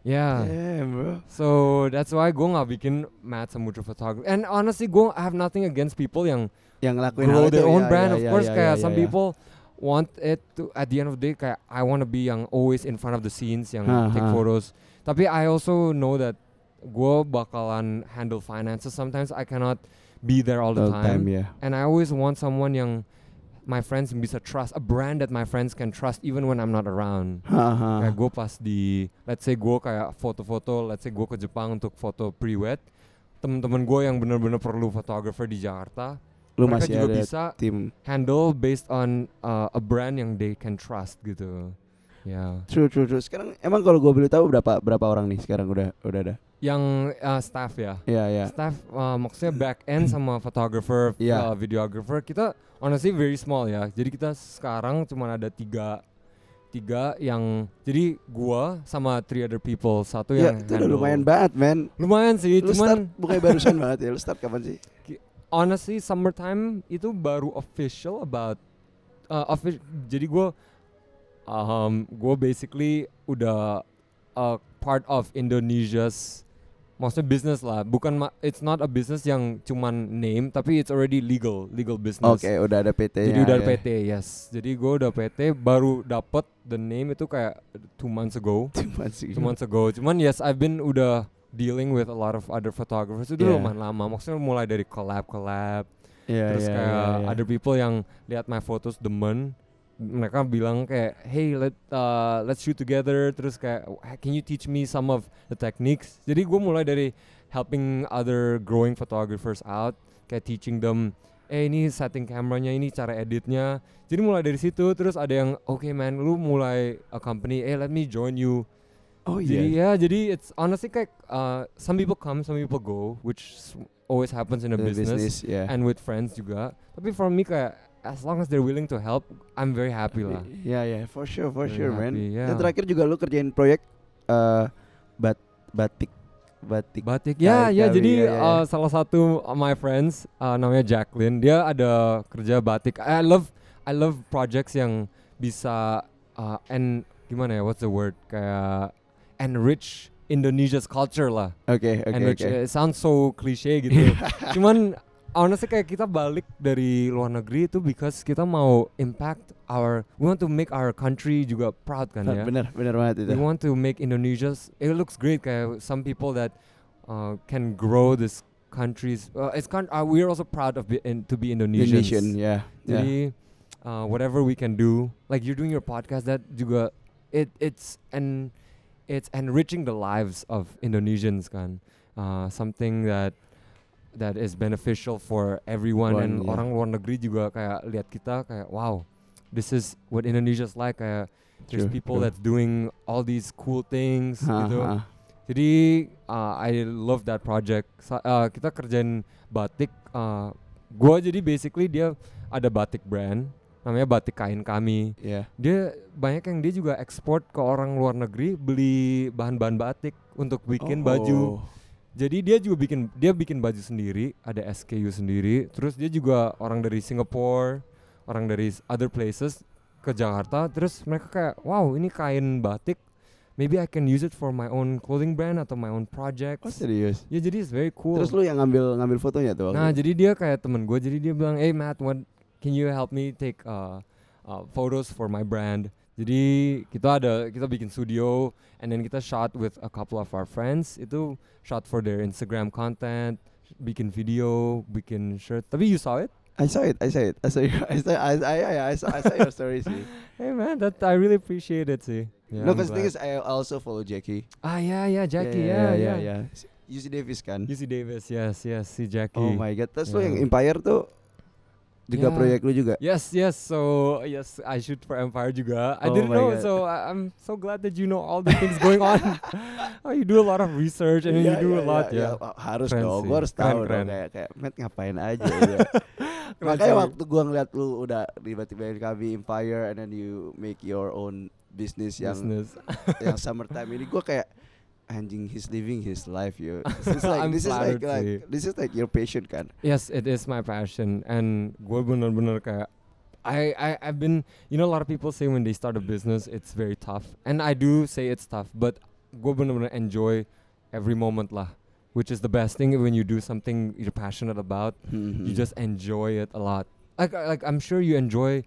Yeah. Damn, bro. So that's why gue nggak bikin Matt Samudra Photography. And honestly, gue I have nothing against people yang Yang ngelakuin grow their itu, own ya, brand. ya, of ya, course, ya, kayak ya, some ya. people want it to at the end of the day kayak I want to be yang always in front of the scenes yang Ha, take ha. photos. Tapi I also know that gue bakalan handle finances. Sometimes I cannot be there all the All time. time, ya. And I always want someone yang my friends bisa trust, a brand that my friends can trust even when I'm not around. Ha, ha. Kayak gue pas di, let's say gue kayak foto-foto, let's say gue ke Jepang untuk foto pre-wed, temen-temen gue yang bener-bener perlu fotografer di Jakarta, Lu mereka masih juga ada bisa tim. handle based on uh, a brand yang they can trust gitu. Ya. True, true, true. Sekarang emang kalau gue boleh tahu berapa berapa orang nih sekarang udah udah ada. Yang uh, staff ya. Iya, iya. Staff uh, maksudnya back end sama photographer, Iya. uh, videographer kita honestly very small ya. Jadi kita sekarang cuma ada tiga tiga yang jadi gua sama three other people satu Ya, yang itu udah lumayan banget, man. lumayan sih Lu start cuman bukannya barusan banget ya. Lu start kapan sih? Honestly summertime itu baru official about uh, offi- jadi gua um gua basically udah a part of Indonesia's maksudnya business lah bukan ma- it's not a business yang cuman name tapi it's already legal legal business Oke, udah ada PT. Jadi udah ada PT, yes. Jadi gue udah PT, baru dapet the name itu kayak two months ago. Cuma sih. Two months ago. Cuman yes, I've been udah dealing with a lot of other photographers itu Yeah. lumayan lama. Maksudnya mulai dari collab collab, Iya, terus iya, kayak iya, iya. other people yang lihat my photos demen. Mereka bilang kayak, hey let uh, let's shoot together. Terus kayak, can you teach me some of the techniques? Jadi gue mulai dari helping other growing photographers out, kayak teaching them, eh ini setting kameranya, ini cara editnya. Jadi mulai dari situ, terus ada yang, oke man, lu mulai a company, eh let me join you. Oh Jadi iya. ya, jadi it's honestly kayak uh, some people come, some people go, which always happens in a The business, ya. and with friends juga. Tapi for me kayak as long as they're willing to help, I'm very happy lah. Ya ya, for sure, for Very sure, man. happy, Dan yeah. terakhir juga lu kerjain proyek eh bat batik batik. Batik, ya ya jadi ya, ya. uh, salah satu uh, my friends uh, namanya Jacqueline, dia ada kerja batik. I love I love projects yang bisa uh, and gimana ya, what's the word kayak enrich Indonesia's culture lah. Oke oke enrich. oke. It sounds so cliche gitu. Cuman honestly kayak kita balik dari luar negeri itu because kita mau impact our we want to make our country juga proud kan ya. Bener bener banget itu. We want to make Indonesia's it looks great kayak some people that uh, can grow this countries uh, it's con- uh, we're also proud of be, in, to be Indonesians. Indonesian, ya. Jadi uh, whatever we can do, like you're doing your podcast, that juga it it's and it's enriching the lives of Indonesians kan. Uh, something that that is beneficial for everyone One, and yeah. orang luar negeri juga kayak lihat kita kayak wow, this is what Indonesia's like kayak there's True, people true. that's doing all these cool things Ha, gitu. ha. Jadi uh, I love that project. Sa- uh, kita kerjain batik. Uh, gua jadi basically dia ada batik brand namanya batik kain kami. Ya. Dia banyak yang dia juga ekspor ke orang luar negeri beli bahan-bahan batik untuk bikin Oh. baju. Jadi dia juga bikin dia bikin baju sendiri, ada SKU sendiri. Terus dia juga orang dari Singapore, orang dari other places ke Jakarta. Terus mereka kayak, wow ini kain batik. Maybe I can use it for my own clothing brand atau my own project. Oh serius. Ya jadi it's very cool. Terus lu yang ngambil ngambil fotonya tuh? Nah, jadi dia kayak temen gue, jadi dia bilang, "Hey Matt, what can you help me take uh, uh, photos for my brand?" Jadi kita ada kita bikin studio, and then kita shot with a couple of our friends. Itu shot for their Instagram content, bikin video, bikin shirt. Tapi you saw it? I saw it, I saw it, I saw you, I saw, I, I, I, I saw, I saw your story. Hey man, that I really appreciate it sih. Yeah, no, because the thing is I also follow Jackie. ah yeah yeah Jackie yeah yeah, yeah. UC Davis kan. UC Davis yes yes si Jackie. Oh my god, terus lu Yeah. yang Empire tuh juga Yeah. proyek lu juga. Yes, yes. So yes, I shoot for Empire juga. I Oh didn't know, God. so I, I'm so glad that you know all the things going on. oh, you do a lot of research and then Iya, you do iya, a lot, iya, yeah. iya. harus Keren dong, gua harus tahu keren. dong kayak kayak Matt ngapain aja. ya. Makanya waktu gua ngeliat lu udah tiba-tiba kami Empire and then you make your own business yang Business. yang summertime ini gua kayak anjing he's living his life yo. This is like this is like, like this is like your passion kan. Yes, it is my passion, and gue bener-bener kayak I I I've been you know a lot of people say when they start a business it's very tough, and I do say it's tough, but gue bener-bener enjoy every moment lah, which is the best thing when you do something you're passionate about. Hmm. you just enjoy it a lot. Like like I'm sure you enjoy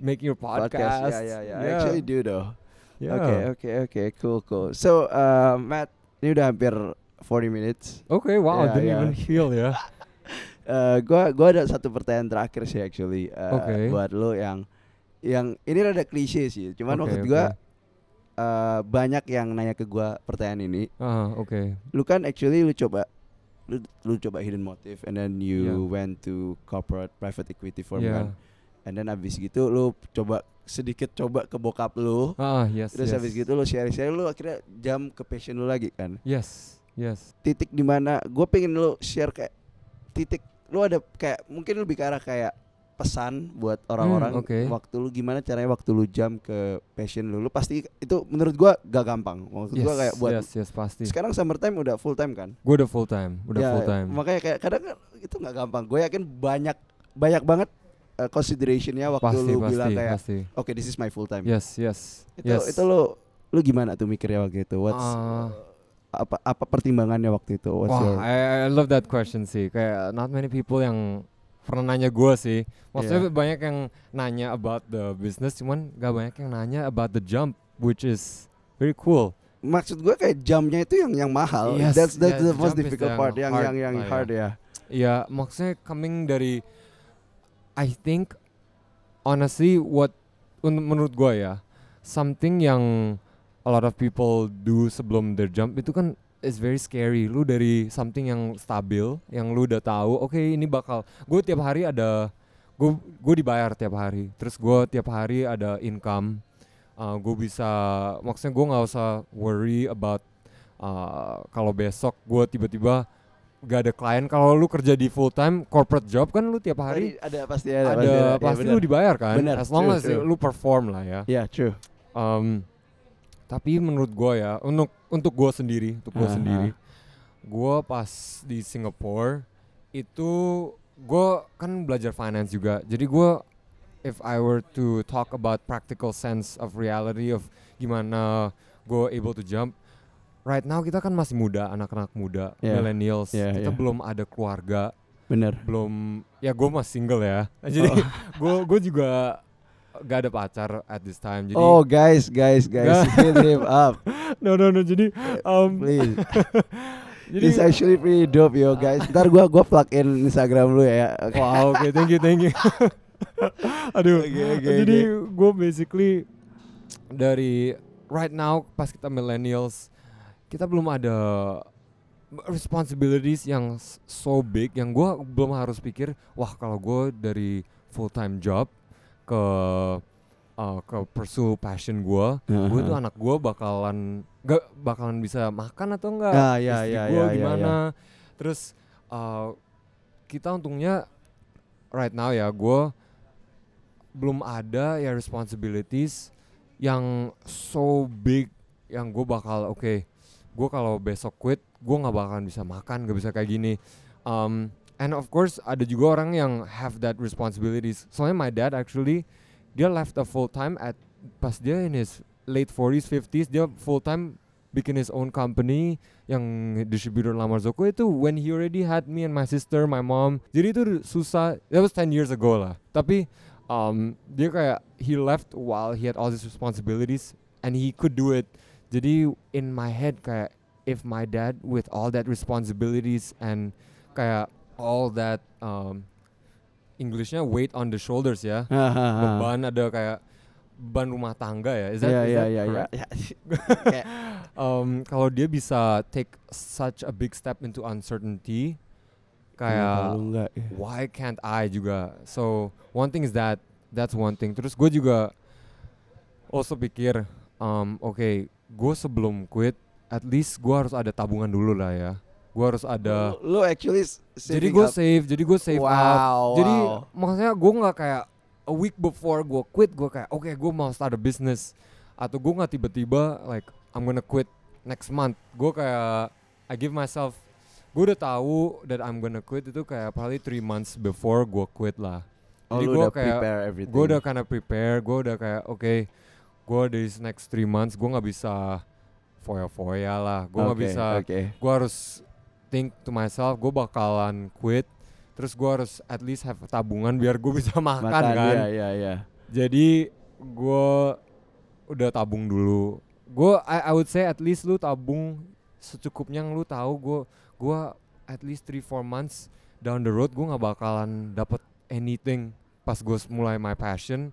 making your podcast. podcast. Yeah, yeah, yeah. I actually do though. Yeah. Oke, oke, oke, cool, cool. So, uh, Matt, ini udah hampir 40 minutes. Okay, wow, Yeah, didn't yeah. even feel ya. Uh, gua gua ada satu pertanyaan terakhir sih actually uh, Oke. buat lo yang yang ini rada klise sih. Cuman Oke, maksud oke. gua uh, banyak yang nanya ke gua pertanyaan ini. Ah, oke. Lu kan actually lu coba lu, lu coba hidden motive and then you Yeah. went to corporate private equity firm Yeah. kan. And then abis gitu lu coba sedikit coba ke bokap lu. Ah, yes. Terus yes. habis gitu lu share-share lu akhirnya jam ke passion lu lagi kan. Yes. Yes. Titik di mana gue pengen lu share kayak titik lu ada kayak mungkin lebih ke arah kayak pesan buat orang-orang Hmm, oke. waktu lu gimana caranya waktu lu jam ke passion lu lu pasti itu menurut gua gak gampang maksud Yes. gua kayak buat yes, yes, pasti. sekarang summertime udah full time kan Gue udah full time, udah Ya, full time. makanya kayak kadang kan itu nggak gampang gue yakin banyak banyak banget uh, considerationnya waktu Pasti, lu pasti, bilang kayak oke this is my full time Yes, yes. itu yes. itu lu lu gimana tuh mikirnya waktu itu what's Ah. apa apa pertimbangannya waktu itu what's Wah, your I, I love that question sih. Kayak not many people yang pernah nanya gue sih. Maksudnya Yeah. banyak yang nanya about the business, cuman gak banyak yang nanya about the jump, which is very cool. maksud gue kayak jamnya itu yang yang mahal Yes, that's that's yeah, the most difficult yang part yang hard yang yang ya. hard ya Ya, maksudnya coming dari I think honestly what menurut gue ya something yang a lot of people do sebelum their jump itu kan is very scary. Lu dari something yang stabil, yang lu udah tahu, oke ini bakal gue tiap hari ada gue gue dibayar tiap hari. Terus gue tiap hari ada income. uh, gue bisa maksudnya gue nggak usah worry about uh, kalau besok gue tiba-tiba gak ada klien kalau lu kerja di full time corporate job kan lu tiap hari ada pasti ada, ada, pasti ada. pasti Ya, lu dibayar kan Benar, as long true, as true. lu perform lah ya Ya, true. Um, tapi menurut gue ya untuk untuk gue sendiri untuk gue Ah, sendiri gue pas di Singapore itu gue kan belajar finance juga jadi gue if I were to talk about practical sense of reality of gimana gue able to jump right now kita kan masih muda anak-anak muda Yeah. millennials Yeah, kita yeah. belum ada keluarga Bener. belum ya gue masih single ya jadi Oh. gue gue juga gak ada pacar at this time jadi oh, guys, guys, guys, hit him up, no no no jadi um, please. jadi This actually pretty dope, yo, guys. Ntar gua gua plug in Instagram lu ya. Oke. wow oke thank you thank you aduh Oke, oke, jadi gue basically dari right now pas kita millennials kita belum ada responsibilities yang so big yang gue belum harus pikir wah kalau gue dari full time job ke uh, ke pursue passion gue gue tuh anak gue bakalan gak bakalan bisa makan atau enggak? Ya, istri ya, gua ya, ya, gimana? terus uh, kita untungnya right now ya gue belum ada ya responsibilities yang so big yang gue bakal oke gue kalau besok quit gue nggak bakalan bisa makan gak bisa kayak gini. Um, and of course ada juga orang yang have that responsibilities. Soalnya my dad actually dia left a full time at pas dia in his late 40s 50s dia full time bikin his own company yang distributor Lamar Zoko itu when he already had me and my sister my mom. Jadi itu susah that was 10 years ago lah. Tapi um, dia kayak he left while he had all these responsibilities and he could do it jadi in my head kayak if my dad with all that responsibilities and kayak all that um, Englishnya weight on the shoulders ya beban ada kayak beban rumah tangga ya is that, Iya, is iya, that iya, iya. correct? Ya. Kayak, um, kalau dia bisa take such a big step into uncertainty kayak kalau enggak, ya. why can't I juga so one thing is that that's one thing terus gue juga also pikir um, oke gue sebelum quit at least gue harus ada tabungan dulu lah ya. Gue harus ada lu actually jadi gue up. save jadi gue save up. Wow, jadi wow. maksudnya gue nggak kayak a week before gue quit gue kayak oke gue mau start a business. Atau gue nggak tiba-tiba like I'm gonna quit next month. Gue kayak I give myself gue udah tahu that I'm gonna quit itu kayak probably three months before gue quit lah. Oh, jadi udah kayak- gue udah kinda prepare gue udah kayak oke gue these next three months gue nggak bisa foya-foya lah gue nggak Oke, bisa Oke. gue harus think to myself gue bakalan quit terus gue harus at least have tabungan biar gue bisa makan, Makan, kan ya, ya, ya. jadi gue udah tabung dulu gue I, I would say at least lu tabung secukupnya yang lu tahu gue gue at least 3-4 months down the road gue nggak bakalan dapet anything pas gue mulai my passion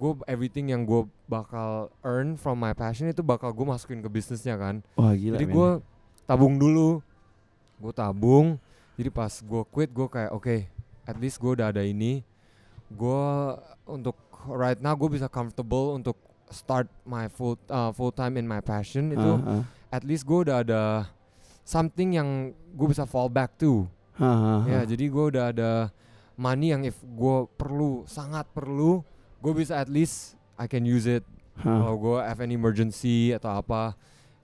gue everything yang gue bakal earn from my passion itu bakal gue masukin ke bisnisnya kan. Wah gila. jadi gue tabung dulu. Gue tabung. Jadi pas gue quit gue kayak oke at least gue udah ada ini. Gue untuk right now gue bisa comfortable untuk start my full uh, full time in my passion itu ah. at least gue udah ada something yang gue bisa fall back to. Ah, ah, ya jadi gue udah ada money yang if gue perlu sangat perlu gue bisa at least I can use it. Hah. kalau gue have any emergency atau apa.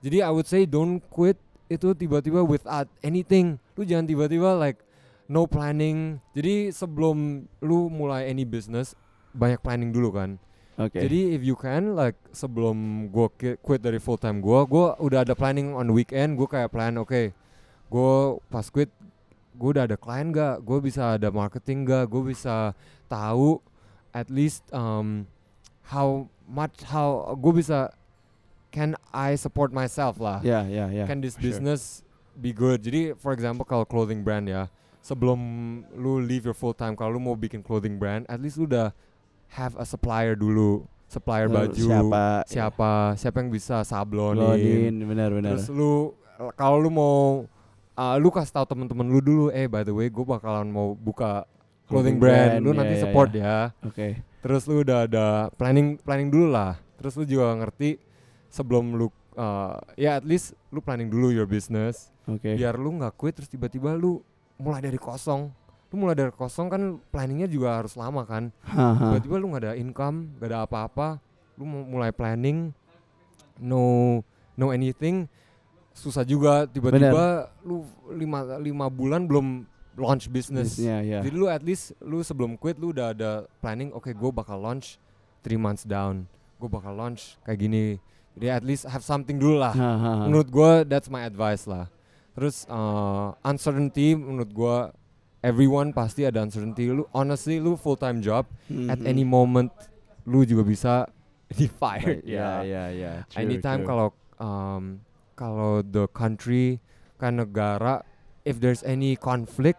Jadi I would say don't quit itu tiba-tiba without anything. Lu jangan tiba-tiba like no planning. Jadi sebelum lu mulai any business banyak planning dulu kan. Oke. jadi if you can like sebelum gue quit dari full time gue gue udah ada planning on weekend. Gue kayak plan oke gue pas quit gue udah ada klien gak gue bisa ada marketing gak gue bisa tahu at least um, how much how gue bisa can I support myself lah Ya, ya, ya. can this sure. business be good jadi for example kalau clothing brand ya sebelum lu leave your full time kalau lu mau bikin clothing brand at least lu udah have a supplier dulu supplier baju Siapa? siapa siapa yang bisa sablonin Lonin, benar-benar. terus lu kalau lu mau uh, lu kasih tahu temen-temen lu dulu eh by the way gue bakalan mau buka clothing brand, brand, lu ya, nanti ya, support ya. ya Oke. terus lu udah ada planning planning dulu lah. Terus lu juga ngerti sebelum lu uh, ya at least lu planning dulu your business. Oke. biar lu nggak quit terus tiba-tiba lu mulai dari kosong. Lu mulai dari kosong kan planningnya juga harus lama kan. Tiba-tiba lu nggak ada income nggak ada apa-apa. Lu mau mulai planning no no anything. Susah juga. Tiba-tiba lu lima lima bulan belum launch business. Bisnisnya, ya. jadi lu at least lu sebelum quit lu udah ada planning oke gue bakal launch three months down. Gue bakal launch kayak gini. Jadi at least have something dulu lah. Menurut gue that's my advice lah. Terus uh, uncertainty menurut gue everyone pasti ada uncertainty. Lu honestly lu full time job at Mhm. any moment lu juga bisa di ya ya ya ya. True, anytime kalau um, kalau the country kan negara if there's any conflict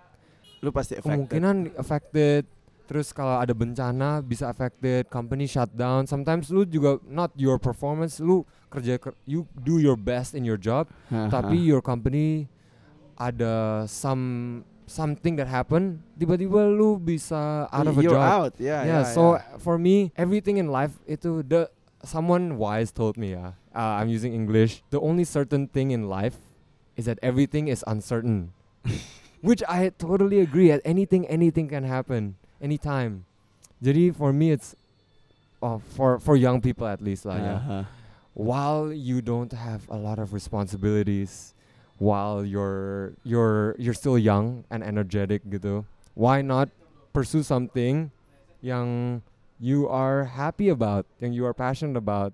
lu pasti affected. kemungkinan affected. Terus kalau ada bencana bisa affected. Company shut down. Sometimes lu juga not your performance. Lu kerja ker- you do your best in your job. Haha. tapi your company ada some something that happen. Tiba-tiba lu bisa out of a You're job. out. Ya, yeah, ya, so ya. for me everything in life itu the someone wise told me ya. Uh, I'm using English. The only certain thing in life is that everything is uncertain which I totally agree at anything anything can happen anytime. Jadi for me it's uh, for for young people at least lah ya Haha. while you don't have a lot of responsibilities while you're you're you're still young and energetic gitu why not pursue something yang you are happy about yang you are passionate about?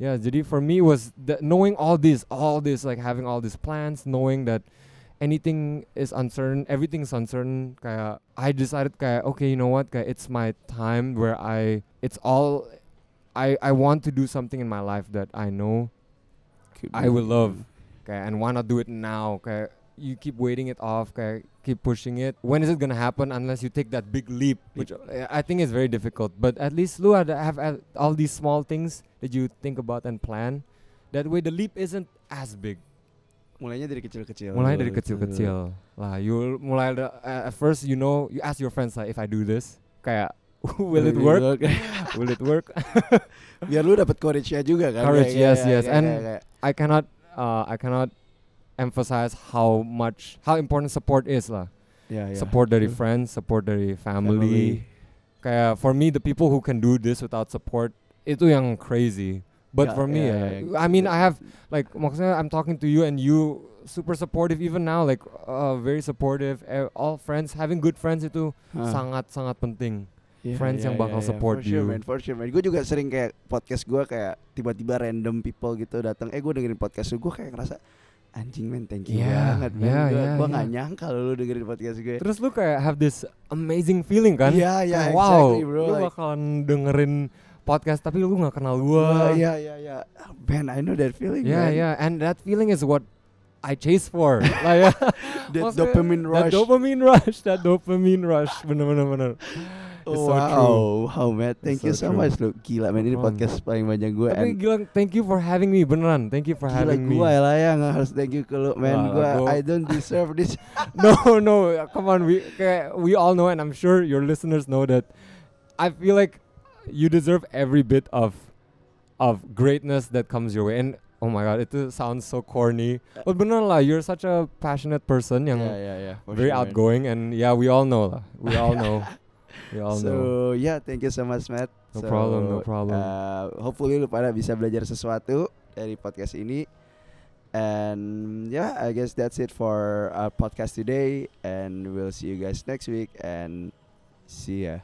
Yeah jadi for me was the, knowing all this all this like having all these plans knowing that anything is uncertain everything's uncertain kayak I decided kayak okay you know what kayak it's my time where I it's all I I want to do something in my life that I know I will love. kayak and why not do it now kayak you keep waiting it off kayak keep pushing it. When is it gonna happen unless you take that big leap which I think is very difficult but at least lu have uh, all these small things that you think about and plan. That way the leap isn't as big Mulainya dari kecil-kecil. mulai dari kecil-kecil lah you mulai uh, at first you know you ask your friends like if I do this kayak will it work will it work Biar lu dapat courage-nya juga kan. Courage, Kayak- yes, kayak- yes. kayak- And kayak- kayak- I cannot uh, I cannot emphasize how much how important support is lah. Ya, ya. Support dari True. friends, support dari family. Kayak for me the people who can do this without support itu yang crazy. But Ya, for me, ya, ya. I mean I have like maksudnya I'm talking to you and you super supportive even now like uh, very supportive. Eh, all friends having good friends itu Hah. sangat sangat penting. Iya, friends iya, yang bakal iya. support for sure, you. Man, for sure, man. Gue juga sering kayak podcast gue kayak tiba-tiba random people gitu datang. Eh gue dengerin podcast lu, gue kayak ngerasa anjing men, thank you Yeah, banget. Man. yeah, gue yeah, yeah. nggak nyangka kalau lu dengerin podcast gue. Terus lu kayak have this amazing feeling kan? Iya, iya, Kayak, wow, exactly, bro. lu Like- bakalan dengerin podcast tapi lu nggak kenal gua. Iya, iya, iya. Man, I know that feeling. Yeah, man. yeah, and that feeling is what I chase for. lah ya. That Maksudnya, dopamine rush. That dopamine rush, that dopamine rush, bener-bener bener. It's so wow, true. wow, man. Thank It's you so so true. much, lu. Gila, man. Ini podcast paling banyak gue. Tapi gila, thank you for having me, beneran. Thank you for Gila having me. gue lah yang harus thank you ke lu, man. Gue, gua- I don't deserve this. no, no, come on, we kayak, we all know, and I'm sure your listeners know that. I feel like you deserve every bit of of greatness that comes your way. And oh my god, it sounds so corny. But beneran lah, you're such a passionate person yang yeah, yeah, yeah. very sure, outgoing, and yeah, we all know lah. We all know. We all so know. yeah, thank you so much, Matt. No So, problem, no problem. uh, hopefully lu pada bisa belajar sesuatu dari podcast ini. And yeah, I guess that's it for our podcast today. And we'll see you guys next week. And see ya.